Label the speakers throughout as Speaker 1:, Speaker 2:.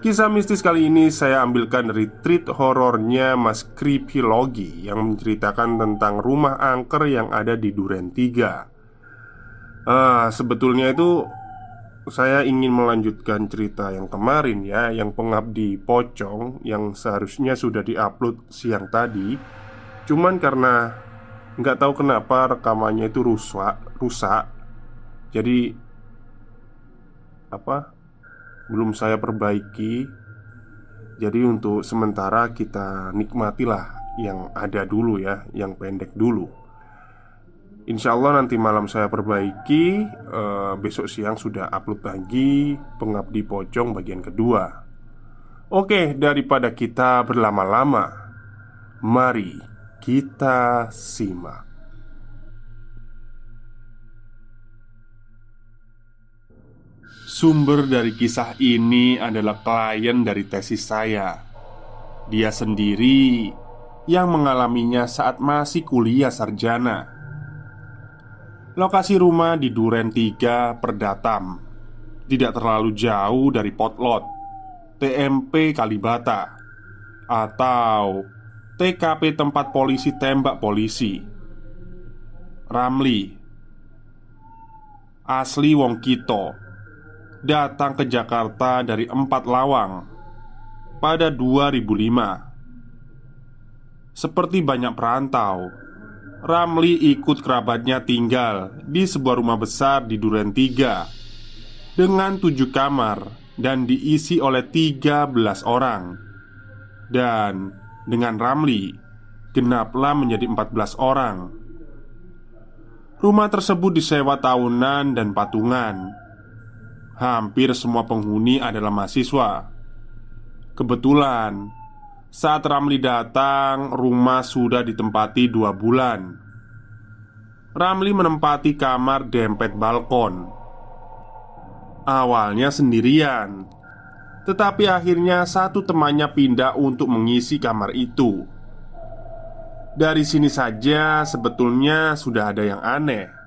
Speaker 1: Kisah mistis kali ini saya ambilkan dari treat horornya Mas Creepy Logi Yang menceritakan tentang rumah angker yang ada di Duren 3 Ah, Sebetulnya itu saya ingin melanjutkan cerita yang kemarin ya Yang pengabdi pocong yang seharusnya sudah diupload siang tadi. Cuman karena nggak tahu kenapa rekamannya itu rusak, rusak. Jadi apa belum saya perbaiki. Jadi untuk sementara kita nikmatilah yang ada dulu ya, yang pendek dulu. Insya Allah nanti malam saya perbaiki eh, Besok siang sudah upload lagi Pengabdi Pocong bagian kedua Oke, daripada kita berlama-lama Mari kita simak Sumber dari kisah ini adalah klien dari tesis saya. Dia sendiri yang mengalaminya saat masih kuliah sarjana. Lokasi rumah di Duren 3 Perdatam Tidak terlalu jauh dari Potlot TMP Kalibata Atau TKP tempat polisi tembak polisi Ramli Asli Wong Kito datang ke Jakarta dari Empat Lawang pada 2005. Seperti banyak perantau, Ramli ikut kerabatnya tinggal di sebuah rumah besar di Duren 3 dengan tujuh kamar dan diisi oleh 13 orang. Dan dengan Ramli, genaplah menjadi 14 orang. Rumah tersebut disewa tahunan dan patungan Hampir semua penghuni adalah mahasiswa. Kebetulan, saat Ramli datang, rumah sudah ditempati dua bulan. Ramli menempati kamar dempet balkon. Awalnya sendirian, tetapi akhirnya satu temannya pindah untuk mengisi kamar itu. Dari sini saja, sebetulnya sudah ada yang aneh.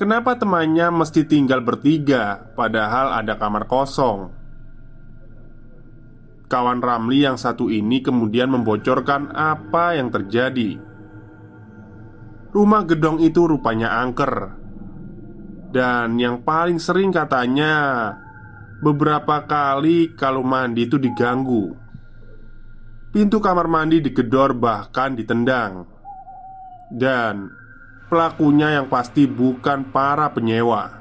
Speaker 1: Kenapa temannya mesti tinggal bertiga padahal ada kamar kosong? Kawan Ramli yang satu ini kemudian membocorkan apa yang terjadi. Rumah gedong itu rupanya angker. Dan yang paling sering katanya beberapa kali kalau mandi itu diganggu. Pintu kamar mandi digedor bahkan ditendang. Dan Pelakunya yang pasti bukan para penyewa.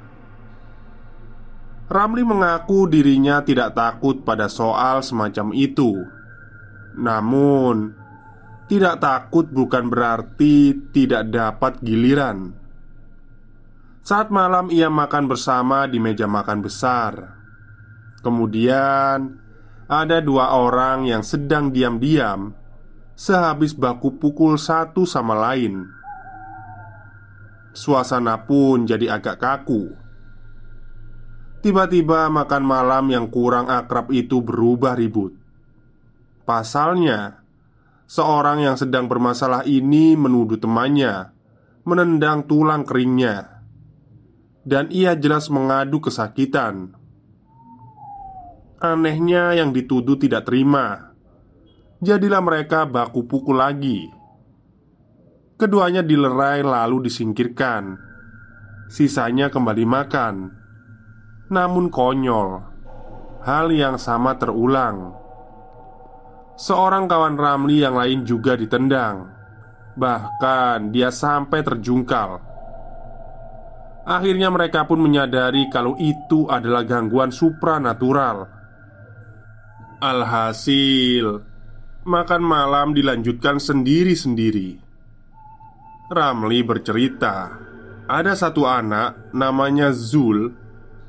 Speaker 1: Ramli mengaku dirinya tidak takut pada soal semacam itu. Namun, tidak takut bukan berarti tidak dapat giliran. Saat malam ia makan bersama di meja makan besar. Kemudian, ada dua orang yang sedang diam-diam sehabis baku pukul satu sama lain. Suasana pun jadi agak kaku. Tiba-tiba makan malam yang kurang akrab itu berubah ribut. Pasalnya, seorang yang sedang bermasalah ini menuduh temannya menendang tulang keringnya, dan ia jelas mengadu kesakitan. Anehnya, yang dituduh tidak terima. Jadilah mereka baku pukul lagi. Keduanya dilerai lalu disingkirkan. Sisanya kembali makan namun konyol. Hal yang sama terulang. Seorang kawan Ramli yang lain juga ditendang. Bahkan dia sampai terjungkal. Akhirnya mereka pun menyadari kalau itu adalah gangguan supranatural. Alhasil, makan malam dilanjutkan sendiri-sendiri. Ramli bercerita, ada satu anak namanya Zul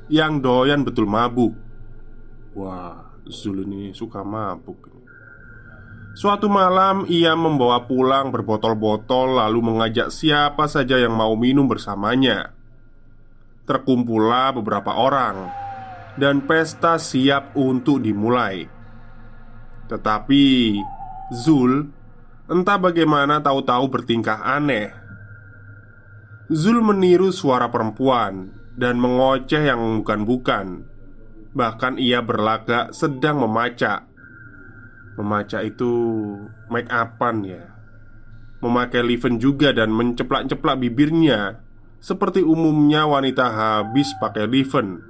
Speaker 1: yang doyan betul mabuk. Wah, Zul ini suka mabuk. Suatu malam ia membawa pulang berbotol-botol lalu mengajak siapa saja yang mau minum bersamanya. Terkumpullah beberapa orang dan pesta siap untuk dimulai. Tetapi Zul entah bagaimana tahu-tahu bertingkah aneh. Zul meniru suara perempuan dan mengoceh yang bukan-bukan. Bahkan ia berlagak sedang memacak. Memacak itu make upan ya. Memakai liven juga dan menceplak-ceplak bibirnya seperti umumnya wanita habis pakai liven.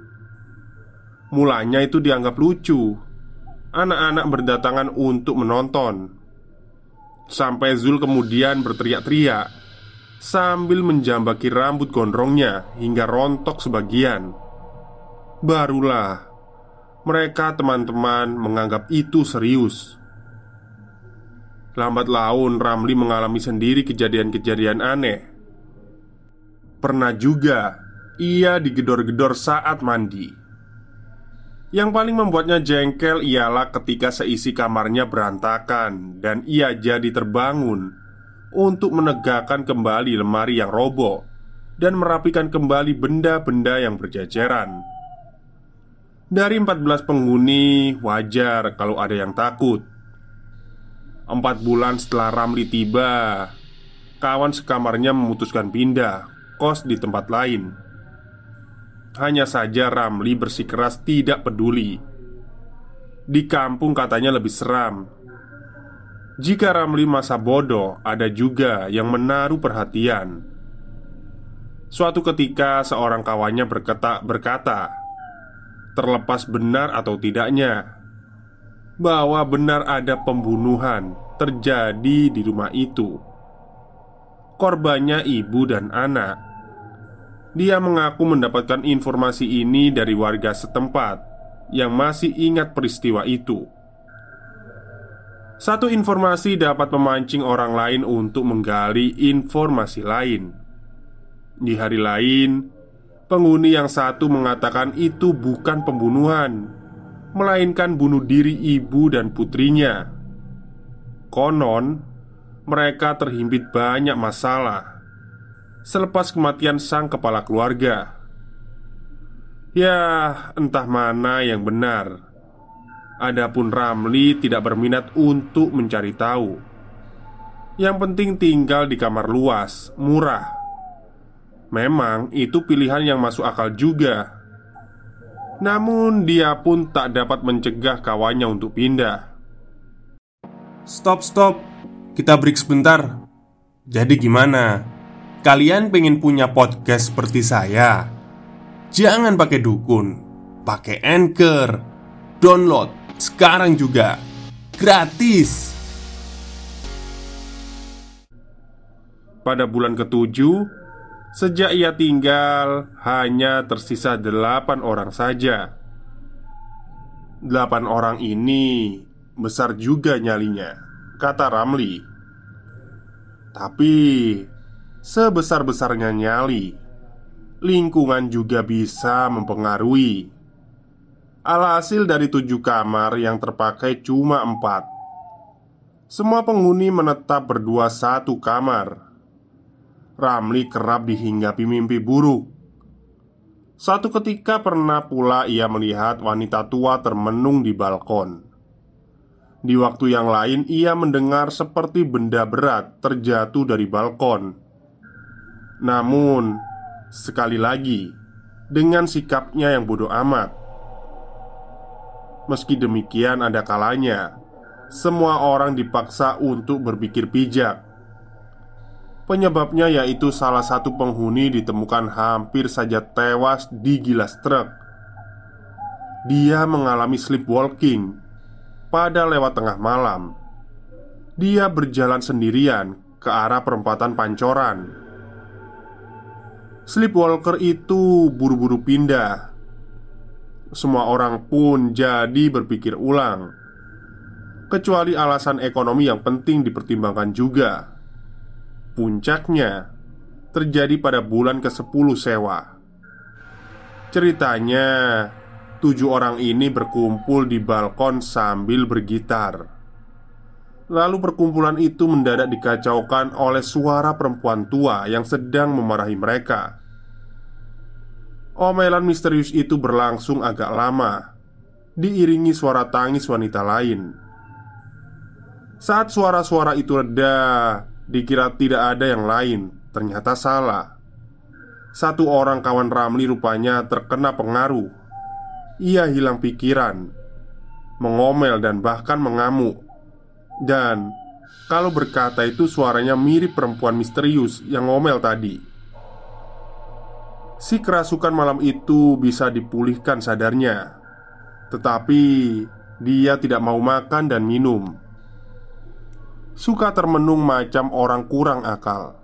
Speaker 1: Mulanya itu dianggap lucu. Anak-anak berdatangan untuk menonton. Sampai Zul kemudian berteriak-teriak sambil menjambaki rambut gondrongnya hingga rontok sebagian. Barulah mereka teman-teman menganggap itu serius. Lambat laun Ramli mengalami sendiri kejadian-kejadian aneh. Pernah juga ia digedor-gedor saat mandi. Yang paling membuatnya jengkel ialah ketika seisi kamarnya berantakan dan ia jadi terbangun untuk menegakkan kembali lemari yang roboh dan merapikan kembali benda-benda yang berjajaran. Dari 14 penghuni, wajar kalau ada yang takut. Empat bulan setelah Ramli tiba, kawan sekamarnya memutuskan pindah kos di tempat lain. Hanya saja Ramli bersikeras tidak peduli. Di kampung katanya lebih seram jika Ramli masa bodoh, ada juga yang menaruh perhatian. Suatu ketika, seorang kawannya berkata, berkata, terlepas benar atau tidaknya, bahwa benar ada pembunuhan terjadi di rumah itu. Korbannya ibu dan anak. Dia mengaku mendapatkan informasi ini dari warga setempat yang masih ingat peristiwa itu. Satu informasi dapat memancing orang lain untuk menggali informasi lain. Di hari lain, penghuni yang satu mengatakan itu bukan pembunuhan, melainkan bunuh diri ibu dan putrinya. Konon, mereka terhimpit banyak masalah selepas kematian sang kepala keluarga. Ya, entah mana yang benar. Adapun Ramli tidak berminat untuk mencari tahu. Yang penting tinggal di kamar luas, murah. Memang itu pilihan yang masuk akal juga. Namun dia pun tak dapat mencegah kawannya untuk pindah.
Speaker 2: Stop, stop. Kita break sebentar. Jadi gimana? Kalian pengen punya podcast seperti saya? Jangan pakai dukun, pakai anchor, download sekarang juga gratis.
Speaker 1: Pada bulan ketujuh, sejak ia tinggal, hanya tersisa delapan orang saja. Delapan orang ini besar juga nyalinya, kata Ramli. Tapi sebesar-besarnya nyali, lingkungan juga bisa mempengaruhi. Alhasil dari tujuh kamar yang terpakai cuma empat Semua penghuni menetap berdua satu kamar Ramli kerap dihinggapi mimpi buruk. Satu ketika pernah pula ia melihat wanita tua termenung di balkon. Di waktu yang lain, ia mendengar seperti benda berat terjatuh dari balkon. Namun, sekali lagi, dengan sikapnya yang bodoh amat, meski demikian, ada kalanya semua orang dipaksa untuk berpikir bijak Penyebabnya yaitu salah satu penghuni ditemukan hampir saja tewas di gilas truk. Dia mengalami sleepwalking pada lewat tengah malam. Dia berjalan sendirian ke arah perempatan Pancoran. Sleepwalker itu buru-buru pindah. Semua orang pun jadi berpikir ulang, kecuali alasan ekonomi yang penting dipertimbangkan juga. Puncaknya terjadi pada bulan ke-10 sewa. Ceritanya, tujuh orang ini berkumpul di balkon sambil bergitar. Lalu perkumpulan itu mendadak dikacaukan oleh suara perempuan tua yang sedang memarahi mereka. Omelan misterius itu berlangsung agak lama, diiringi suara tangis wanita lain. Saat suara-suara itu reda, Dikira tidak ada yang lain, ternyata salah. Satu orang kawan Ramli rupanya terkena pengaruh. Ia hilang pikiran, mengomel dan bahkan mengamuk. Dan kalau berkata itu suaranya mirip perempuan misterius yang ngomel tadi. Si kerasukan malam itu bisa dipulihkan sadarnya, tetapi dia tidak mau makan dan minum suka termenung macam orang kurang akal.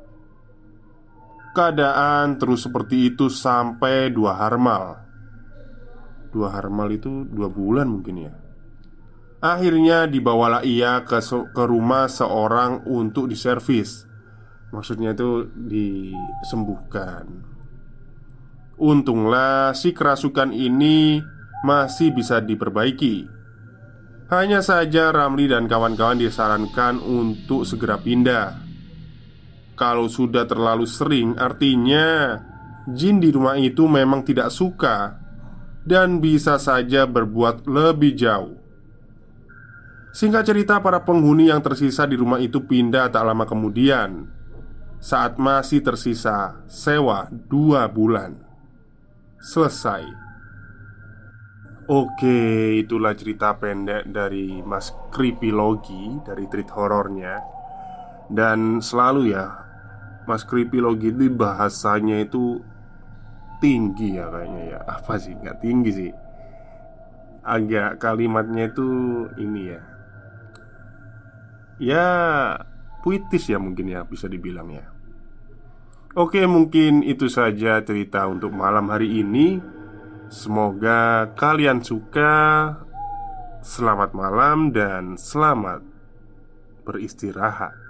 Speaker 1: Keadaan terus seperti itu sampai dua harmal. Dua harmal itu dua bulan mungkin ya. Akhirnya dibawalah ia ke, ke rumah seorang untuk diservis. Maksudnya itu disembuhkan. Untunglah si kerasukan ini masih bisa diperbaiki hanya saja Ramli dan kawan-kawan disarankan untuk segera pindah Kalau sudah terlalu sering artinya Jin di rumah itu memang tidak suka Dan bisa saja berbuat lebih jauh Singkat cerita para penghuni yang tersisa di rumah itu pindah tak lama kemudian Saat masih tersisa sewa dua bulan Selesai Oke, itulah cerita pendek dari Mas Kripilogi dari treat horornya. Dan selalu ya, Mas Kripilogi itu bahasanya itu tinggi ya kayaknya ya. Apa sih? Nggak tinggi sih. Agak kalimatnya itu ini ya. Ya, puitis ya mungkin ya bisa dibilang ya. Oke, mungkin itu saja cerita untuk malam hari ini. Semoga kalian suka. Selamat malam dan selamat beristirahat.